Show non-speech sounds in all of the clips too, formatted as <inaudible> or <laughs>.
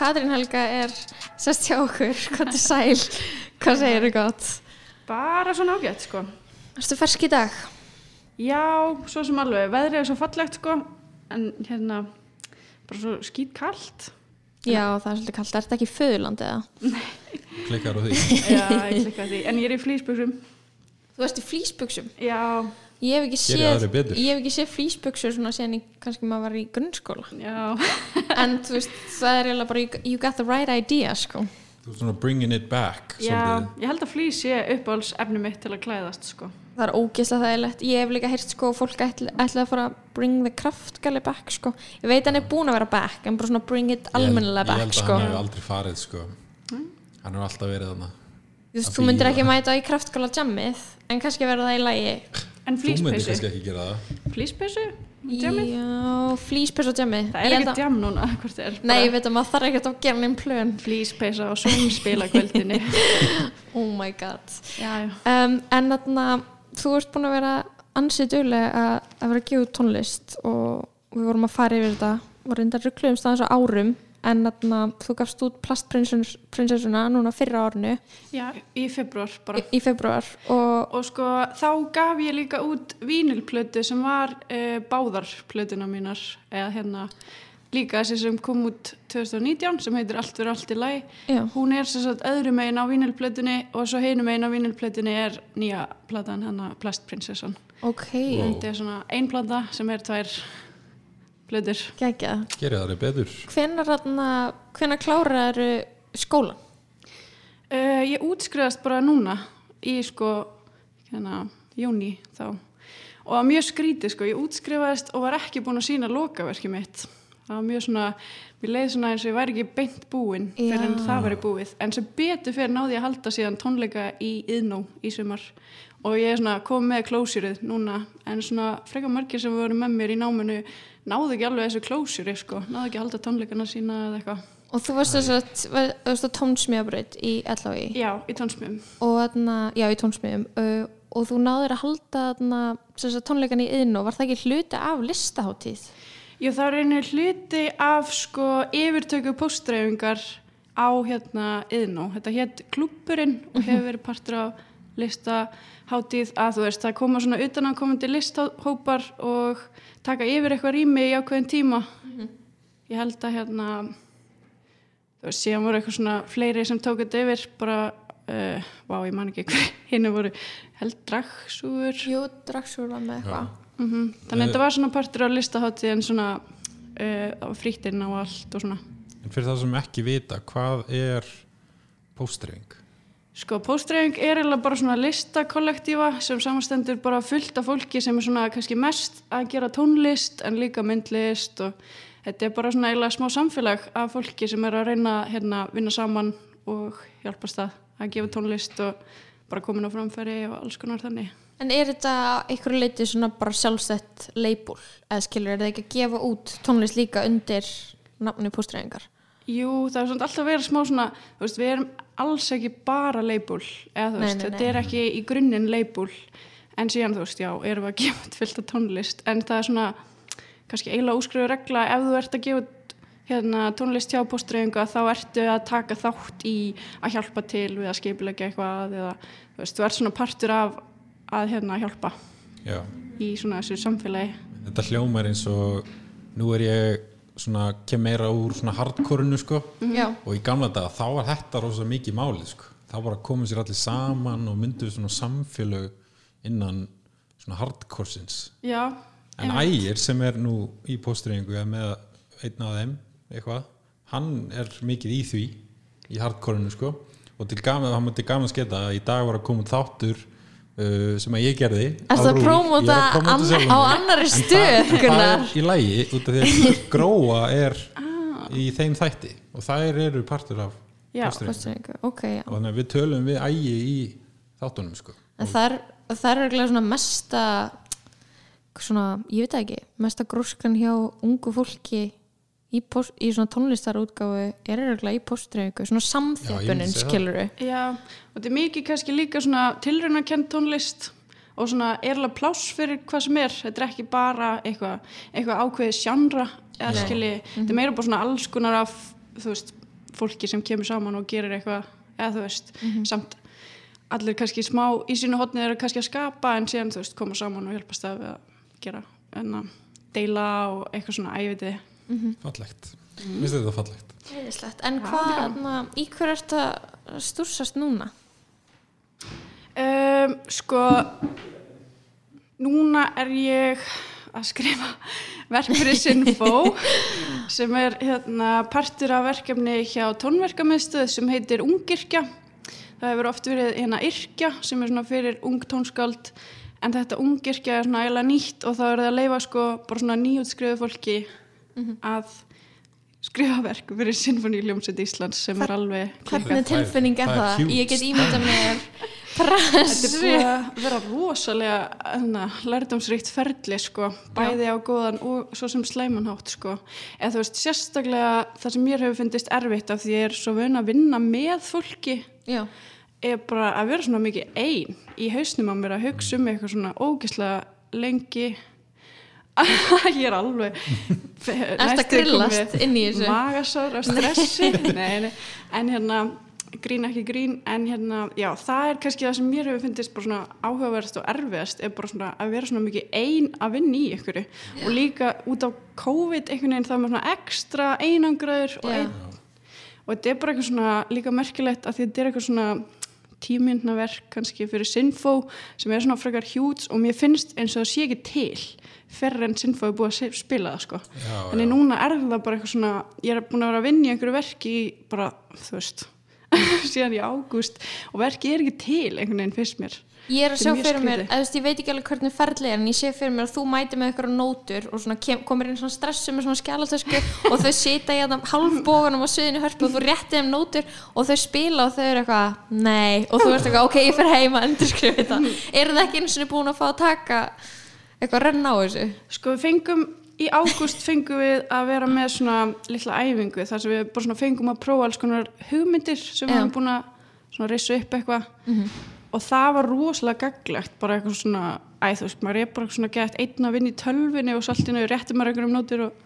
Katrín Helga er sest hjá okkur, hvað er sæl hvað segir þið gott? Bara svona ágætt sko. Erstu fersk í dag? Já, svo sem alveg, veðrið er svo fallegt sko, en hérna, bara svo skýt kallt. Já, það er svolítið kallt, er þetta ekki föðurland eða? klikkar á því Já, ég klikka því, en ég er í flýsbuxum. Þú ert í flýsbuxum Já, Ég hef ekki séð, ég séð flýsbuxur svona ég, kannski maður var í grunnskóla já, <laughs> en þú veist, það er eiginlega bara you, you got the right idea, sko þú ert svona bringing it back já, svolítið. ég held að flýs sé uppáhalds efni mitt til að klæðast sko. Það er ógeðslega þægilegt. Ég hef líka heyrt sko fólk ætla, ætla að fara að bring the kraftgali back sko. Ég veit hann er búin að vera back en bara svona bring it Ég held- almennilega ég back held að sko. hann hefur aldrei farið sko. hann hefur alltaf verið þarna Þú veist, að þú myndir ekki mæta í kraftgala jammið en kannski verða það í lagi. En þú myndir flýspeysu, kannski ekki gera það flýspeysu, djamið, Já, flýspes og jammið. það er ekki djam núna, <laughs> hvort er. Nei, ég veit að maður þarf ekkert að gera neinn plön. Flýspeysa og svonspila kvöldinni. <laughs> Oh my god. já, já. Um, en þarna, þú ert búin að vera ansið duglega að, að vera að gefa tónlist og við vorum að fara yfir þetta og reyndar ruggluðum staðans á árum en þarna, þú gafst út plastprinsessuna núna fyrra árinu Já, í februar bara. í, í februar og Og sko þá gaf ég líka út vínilplötu sem var uh, báðarplötuna mínar eða hérna líka þessi sem kom út 2019 sem heitir Allt fyrir allt í læ. já, Hún er sem sagt öðru megin á vínilplötunni og svo heinum megin á vínilplötunni er nýja platan hennar Plastprinsessan. ok. Þetta er svona ein plata sem er tvær plötur. geggjað gerir það betur. Hvenar þarna, hvenar klárar skólan? Uh, ég útskriðast bara núna í sko hérna, júni þá. Og það var mjög skrítið sko, ég útskrifaðist og var ekki búin að sína lokaverki mitt. Það var mjög svona, mér leiði svona eins og ég væri ekki beint búin fyrir en það væri búið. En sem betur fyrir náði ég að halda síðan tónleika í Iðnó í sumar. Og ég er svona kom með klósjurið núna. En svona frekar margir sem voru með mér í náminu náðu ekki alveg þessu klósjuri sko, náðu ekki að halda tónleikana sína eða eitthvað. Og þú varst þess að, tónsmjöbraut í LHI Já, í tónsmjöfum og já í tónsmjöðum uh, og þú náður að halda þarna, sem sagt, tónleikan í yðn og var það ekki hluti af listaháttíð? Jú, það er einu hluti af sko yfirtöku póstdreifingar á hérna yðnó. Þetta hétt klúpurinn og <laughs> hefur verið partur á listaháttíð að þú veist, það koma svona utanakomandi listhópar og taka yfir eitthvað rými í ákveðin tíma. Ég held að hérna, þú veist, síðan voru eitthvað svona fleiri sem tók þetta yfir, bara, uh, vá, ég man ekki hver, <laughs> hinnu voru held dragsúur. Jú, draksúr var með eitthvað Mm Þannig að þetta var svona partur á listaháttíð en svona uh, frýttinn á allt og svona. en fyrir það sem ekki vita hvað er póstreying Sko, póstreifing er eiginlega bara svona listakollektífa sem samastendur bara fullt af fólki sem er svona kannski mest að gera tónlist en líka myndlist og þetta er bara svona eiginlega smá samfélag af fólki sem er að reyna hérna vinna saman og hjálpast að að gefa tónlist og bara komin á framfæri og alls konar þannig. En er þetta einhverju leiti svona bara sjálfstætt leipul? Eða skilur, er það ekki að gefa út tónlist líka undir nafni póstræðingar? Jú, það er svona alltaf verið smá svona, þú veist, við erum alls ekki bara leipul, eða þú Nei, veist, nei, þetta er ekki í grunninn leipul, en síðan þú veist, já, erum við að <laughs> gefa út fyllt af tónlist, en það er svona, kannski eiginlega úskrifu regla, ef þú ert að gefa út hérna, tónlist hjá postdreifinga, þá ertu að taka þátt í að hjálpa til við að skipilegja eitthvað, eða þú veist, þú ert svona partur af að hérna hjálpa Já. í svona þessu samfélagi. þetta hljómar eins og nú er ég svona kem meira úr svona hardkorinu sko. Já. og í gamla daga þá var þetta rosa mikið máli sko. Þá bara komum sér allir saman og myndu svona samfélög innan svona hardkorsins Já, en ægir sem er nú í póstreiningu eða með einn af þeim eitthvað, hann er mikið í því í hardkorinu sko. Og til gaman, hann múti gaman sketa að í dag var að koma þáttur uh, sem að ég gerði að RÚV. prómóta Ég að prómóta an- á En stöð, en það er í lægi út af því að <laughs> gróa er Ah. í þeim þætti og þær eru partur af Já, póstreiningu Póstræðingu, ok, já. og þannig að við tölum við ægi í þáttunum sko En það er, svona mesta svona, ég veit ekki mesta gróskan hjá ungu fólki í, post, í svona tónlistarútgáfu er eiginlega í postdreifingu svona samþjöpunin skiluru Já, og þetta er mikið kannski líka svona tilraunarkend tónlist og svona erlega pláss fyrir hvað sem er. Þetta er ekki bara eitthvað eitthvað ákveðið sjandra eða skilji, þetta er meira bara svona alls konar af þú veist, fólki sem kemur saman og gerir eitthvað eða þú veist, samt allir kannski smá í sínu hotni eru kannski að skapa en síðan þú veist koma saman og hjálpast að við að gera en að deila og eitthvað svona æviti fallegt minnst þetta fallegt Heiðislegt. En hvað, já. na, í hver ert að stúrsast núna? um, sko núna er ég að skrifa verk fyrir Sinfo <laughs> sem er hérna, partur af verkefni hjá tónverkamiðstöð sem heitir Ungirkja það hefur oft verið hérna Yrkja sem er svona fyrir ung tónskáld en þetta Ungirkja er svona eiginlega nýtt og þá er það að leifa sko bara svona nýjútskrifu fólki að skrifa verk fyrir Sinfoníuljómsveit Íslands sem er alveg Hvernig tilfinning er Það það? Ég get ímynda mér <laughs> Þetta er að vera rosalega lærdomsríkt ferli sko, bæði á góðan og svo sem slæmanhátt sko. eða þú veist sérstaklega það sem mér hefur fyndist erfitt af því ég er svo vun að vinna með fólki Já, er bara að vera svona mikið ein í hausnum á mér að hugsa um eitthvað svona ógislega lengi <laughs> ég er alveg að grillast inn í þessu? magasár af stressi <laughs> nei, nei. en hérna grín ekki grín en hérna, já, það er kannski það sem mér hefur fyndist bara svona áhugaverðast og erfiðast er bara svona að vera svona mikið ein að vinna í ykkur og líka út á COVID einhvern veginn það er svona ekstra einangraður og, ein, og þetta er bara eitthvað svona líka merkilegt að þetta er eitthvað svona tímyndna verk kannski fyrir Sinfo sem er svona frekar hjúts og mér finnst eins og það sé ekki til ferra en Sinfo er búið að spila það sko. Já, en núna er það bara eitthvað svona ég er búin að vera að vinna í einhverju verki í bara, þú veist <laughs> síðan í ágúst og verki er ekki til einhvern veginn fyrst mér Ég er að sjá fyrir mér, þú veist, ég veit ekki alveg hvernig ferðlega er en ég sé fyrir mér að þú mæti með eitthvað nótur og svona kem, komir inn svona stressu með svona skjálatösku <laughs> og þau sita í þannig halvbóganum á sviðinu hörpu og þú rétti þeim nótur og þau spila og þau eru eitthvað nei. Og þú ert eitthvað, ok, ég fer heima að endurskrifa þetta. Eru það ekki eins og búin að fá að taka eitthvað að renna á þessu? Sko við fengum í ágúst fengum við að vera með svona litla æfingu þar sem við bara svona fengum að prófa alls konar hugmyndir sem við Já. erum búin að reysa upp eitthvað og það var rosalega gaglegt bara eitthvað svona, æ þú veist, maður er bara svona gett einn að vinna í tölvinni og svo allt í nöðu réttir maður einhverjum nótur og,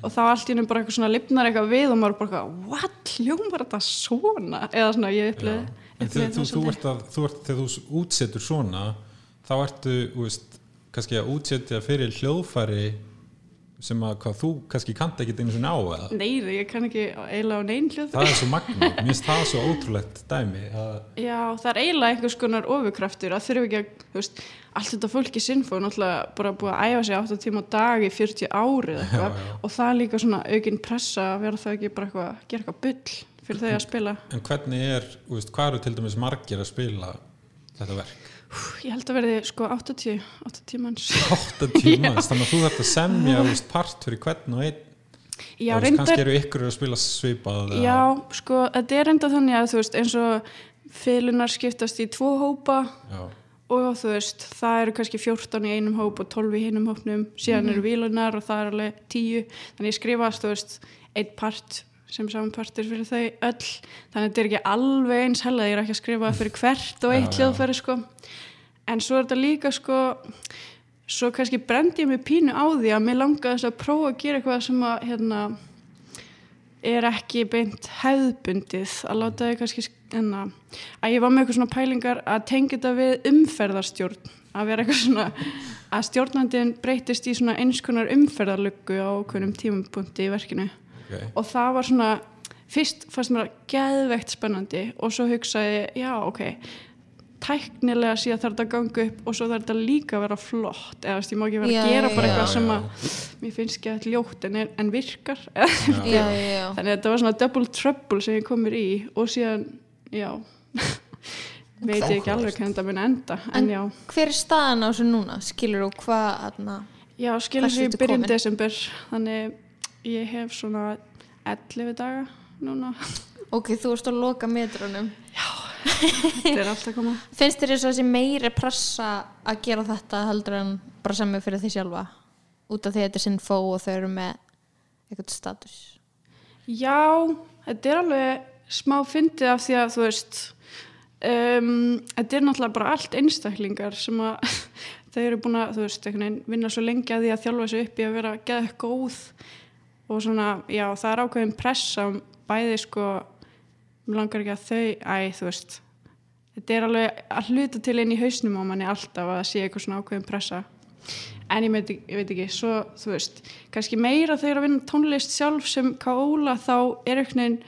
og þá allt í nöðu bara eitthvað svona lifnar eitthvað við og maður bara eitthvað, what, hljómar þetta svona? Eða svona ég upplifði en þegar þú, þú, ert að, þú þú útsetur svona þá ertu, þú veist, kannski að útsetja fyrir hljóðfæri sem að hvað þú kannski kannt ekki einu sinni á eða? Nei, ég kann ekki eiginlega á neinn hljóð það er svo magna, mér finnst það svo ótrúlegt dæmi að, Já, það er eiginlega einhvers konar ofurkraftur að þurfa ekki að, þú veist, allt þetta fólk í Sinfo er náttúrulega bara búið að æfa sig 8 tíma á dag í 40 ári eða eitthvað. og það er líka svona aukinn pressa að vera það ekki bara eitthvað að gera eitthvað bull fyrir þau að spila. en hvernig er, þú veist, hvað eru til dæmis margir að spila þetta verk Ég held að verði sko 80, 80 manns. 8 tímans, <laughs> þannig að þú þarft að semja veist, part fyrir hvern og einn. Já, veist, reyndar, kannski eru ykkur að spila svipað já, sko, þetta er reynda þannig að þú veist, eins og fylunar skiptast í tvo hópa já, og þú veist, það eru kannski 14 í einum hóp og 12 í hinum hópnum. Síðan eru vílunar og það er alveg 10 þannig ég skrifast, þú veist, einn part sem saman partur fyrir þau öll. Þannig að þetta er ekki alveg eins hella ég er ekki að skrifa fyrir hvert og eitt hljóðfæri sko. en svo er þetta líka sko svo kannski brendi ég mig pínu á því að mér langaði þess að prófa að gera eitthvað sem að hérna er ekki beint hefðbundið. Að láta þau kannski enna, að ég var með eitthvað svona pælingar að tengja þetta við umferðarstjórn. Að vera eitthvað svona að stjórnandinn breytist í svona eins konar umferðarluggu á okkurum tímapunkti í verkinu okay. og það var svona fyrst fannst mér að geðveikt spennandi og svo hugsaði ég, já ok tæknilega síðan þarf þetta að ganga upp og svo þarf þetta líka að vera flott eða veist, ég má ekki vera Já, að gera bara já, eitthvað já. sem að mér finnst ekki að ljótt en, er- en virkar <laughs> já, já, já. þannig að þetta var svona double trouble sem ég kom mér í og síðan, já <laughs> veit ég ekki alveg hvernig þetta mun enda en, En já, hver er staðan á þessu núna? Skilur þú hvað aðna, já skilur sér í komin? desember þannig ég hef svona 11 daga núna. Ok, þú ert að loka metrunum. Þetta er alltaf koma. Finnst þér þess að þessi meiri pressa að gera þetta heldur en bara semja fyrir því sjálfa? Út af því að þetta er sinn fó og þau eru með eitthvað status? Já, þetta er alveg smá fyndið af því að þú veist um, þetta er náttúrulega bara allt einstaklingar sem að <laughs> þau eru búin að, þú veist, vinna svo lengi að því að þjálfa sig upp í að vera geða góð og svona, já, það er ákveðin pressa bæði sko mér langar ekki að þau, æ, þú veist þetta er alveg að hluta til inn í hausnum á manni alltaf að það sé eitthvað svona ákveðin pressa. En ég veit, ég veit ekki svo, þú veist, kannski meira þegar að vinna tónlist sjálf sem kála þá er veginn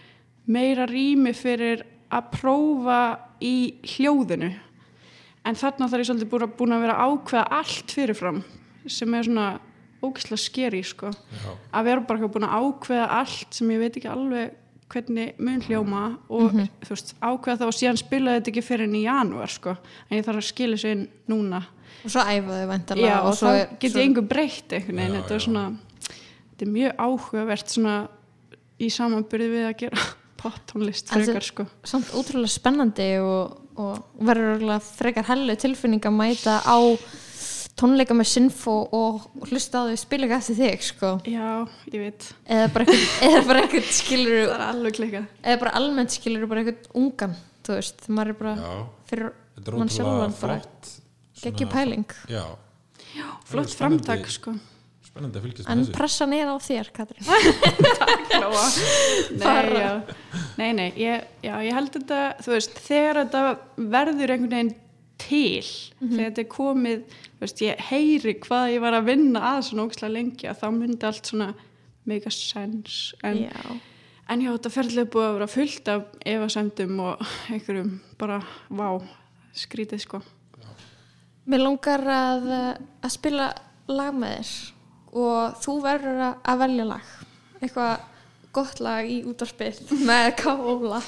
meira rými fyrir að prófa í hljóðinu. En þarna þarf ég svolítið búin að, vera ákveða allt fyrirfram sem er svona ógislega skeri sko. Já. að vera bara eitthvað búin að ákveða allt sem ég veit ekki alveg hvernig mun hljóma og þú veist, ákveða þá og síðan spila þetta ekki fyrir enn í janúar sko. En ég þarf að skila þessu inn núna. Og svo æfaðu væntalega Já, og svo þá er- get svo- engu breytt veginn, Já, þetta er svona þetta er mjög áhugavert svona í samanbyrði við að gera <laughs> þú- frekar sko. samt ótrúlega spennandi og, og verður frekar hellu tilfinning að mæta á tónleika með sinfo og hlusta á þau spila ekki eftir þig sko. Já, ég veit, eða bara eitthvað, <laughs> eða bara eitthvað skilur það er alveg klikkað eða bara almennt skilur bara eitthvað ungan þú veist, maður er bara Já. fyrir mann sjálfan bara flott geggjum pæling Já, Flott spennandi. framtak sko spennandi að fylgjast en með þessu pressan er á þér Katrín <laughs> Lóa. <laughs> Nei, já. nei, nei ég, já, ég held þetta, þú veist, þegar þetta verður einhvern veginn til. Þegar þetta er komið veist, ég heyri hvað ég var að vinna að svona ógislega lengi að þá myndi allt svona make a sense. En, já. en já, þetta ferðlega búið að vera fullt af efasemdum og einhverjum bara, vá, skrítið sko. Mér langar að, að spila lag með þér og þú verður að, velja lag. Eitthvað gott lag í útvarpið með kála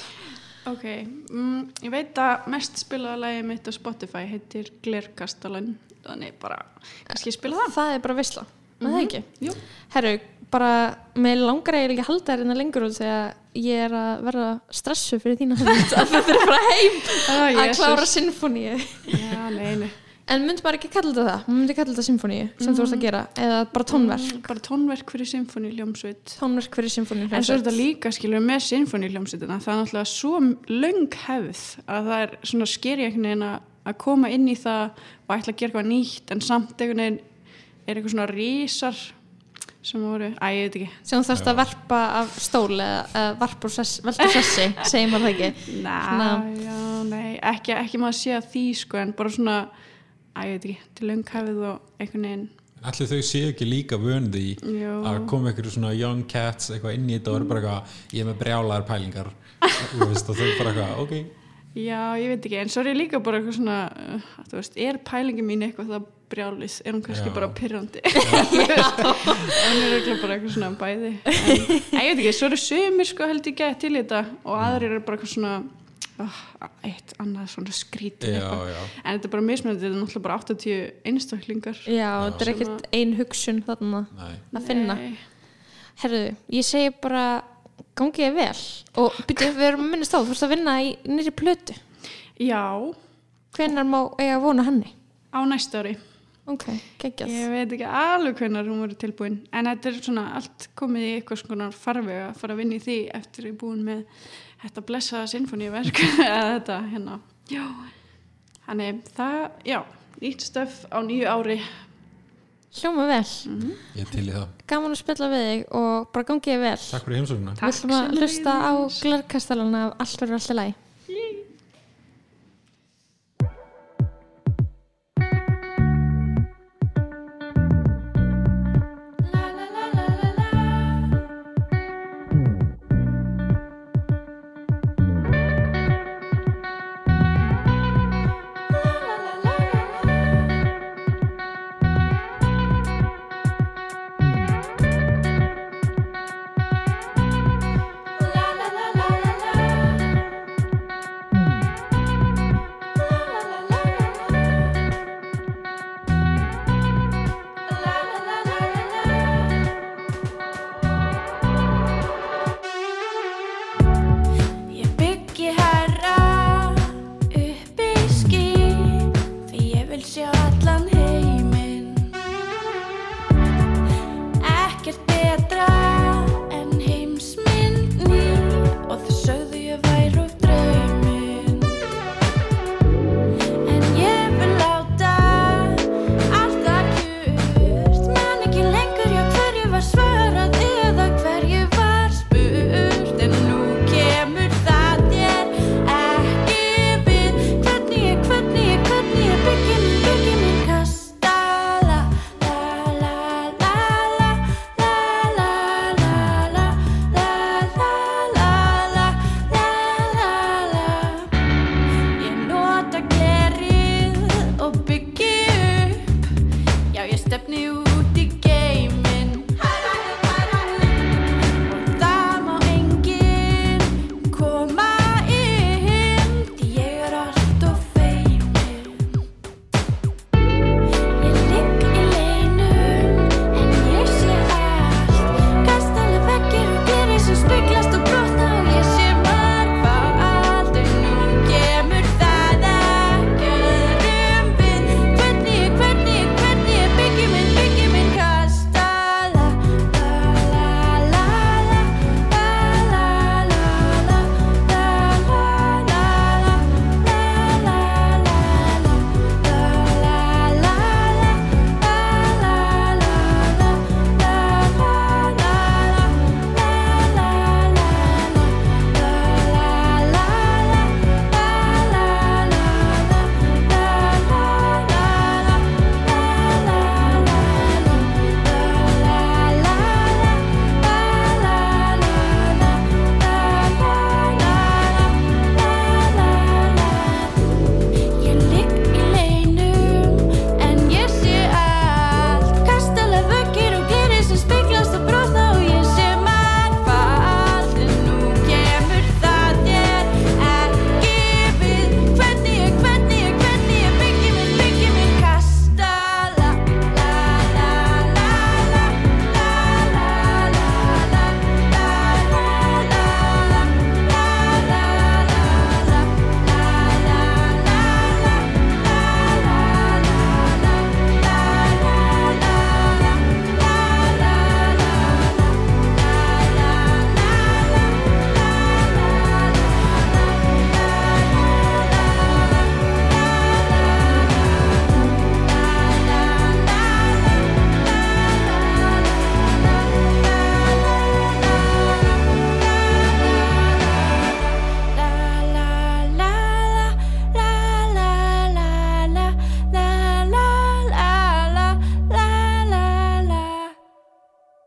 Ok, mm, ég veit að mest spilaða lagi mitt á Spotify heitir Glerkastalan þannig bara, kannski spila það. Það er bara visla, mm -hmm. það ekki? Jú. herru, bara mér langar eiginlega að halda þér hérna lengur út þegar ég er að verða stressu fyrir þína <laughs> að þú fyrir bara heim Ah, að klára sinfoníu Já, nei, nei en myndi maður ekki kalla þetta það. Maður myndi kalla þetta sinfoníu sem þú varst að gera eða bara tónverk, Mm, Bara tónverk fyrir symfóniljómsveit tónverk fyrir sinfoníu En svo er þetta líka, skilur, með symfóniljómsveitina það er náttúrulega svo löng hefð að það er svona skeri einhvern veginn að að koma inn í það og ætla að gera eitthvað nýtt. En samt einhvern veginn er eitthvað svona rísar sem voru, æ, ég veit ekki. Sem þú þarfst að verpa af stól eða, eða varpa úr sess, velta sessi segir maður það ekki? <laughs> Næ, Svona- já, nei, ekki, ekki maður sé að því sko, en bara svona æ, ég veit ekki, til löng hefð og einhvern veginn Allir þau séu ekki líka vöndi í Jú. að koma einhverju svona young cats eitthvað inn í þetta og eru bara eitthvað ég er með brjálaðar pælingar. Veist, og þau bara eitthvað, ok. Já, ég veit ekki, en svo er ég líka bara eitthvað svona, uh, þú veist, er pælingi mín eitthvað það brjális, er hún kannski Já. bara pyrrandi <laughs> en er eitthvað bara eitthvað svona bæði. En ég veit ekki, svo eru sumir sko held ég gett til þetta og aðrir eru bara eitthvað svona uh, eitt annað svona Já, já, en þetta er bara mismunandi, þetta er náttúrulega bara 80 einstaklingar. Já, þetta er ekkert ein hugsun þarna nei. að finna. Nei. herru, ég segi bara gangi ég vel. Og byrju, við erum að minnast á, þú fórst að vinna í nýri plötu. Já, hvenær má eiga að vona henni? á næsta ári. Ok, geggjað. Ég veit ekki alveg hvernig hún verið tilbúin en þetta er svona allt komið í eitthvað svona farveg að fara að vinna í því eftir ég er búin með þetta blessaða sinfoníverk <laughs> eða þetta hérna. Já, þannig það, já nýtt stöf á nýju ári. Hljóma vel, Ég er til í það. Gaman að spilla við þig og bara gangi ég vel. Takk fyrir heimsóknuna við ætlum að hlusta á glerkastalana af allt verður alltaf læg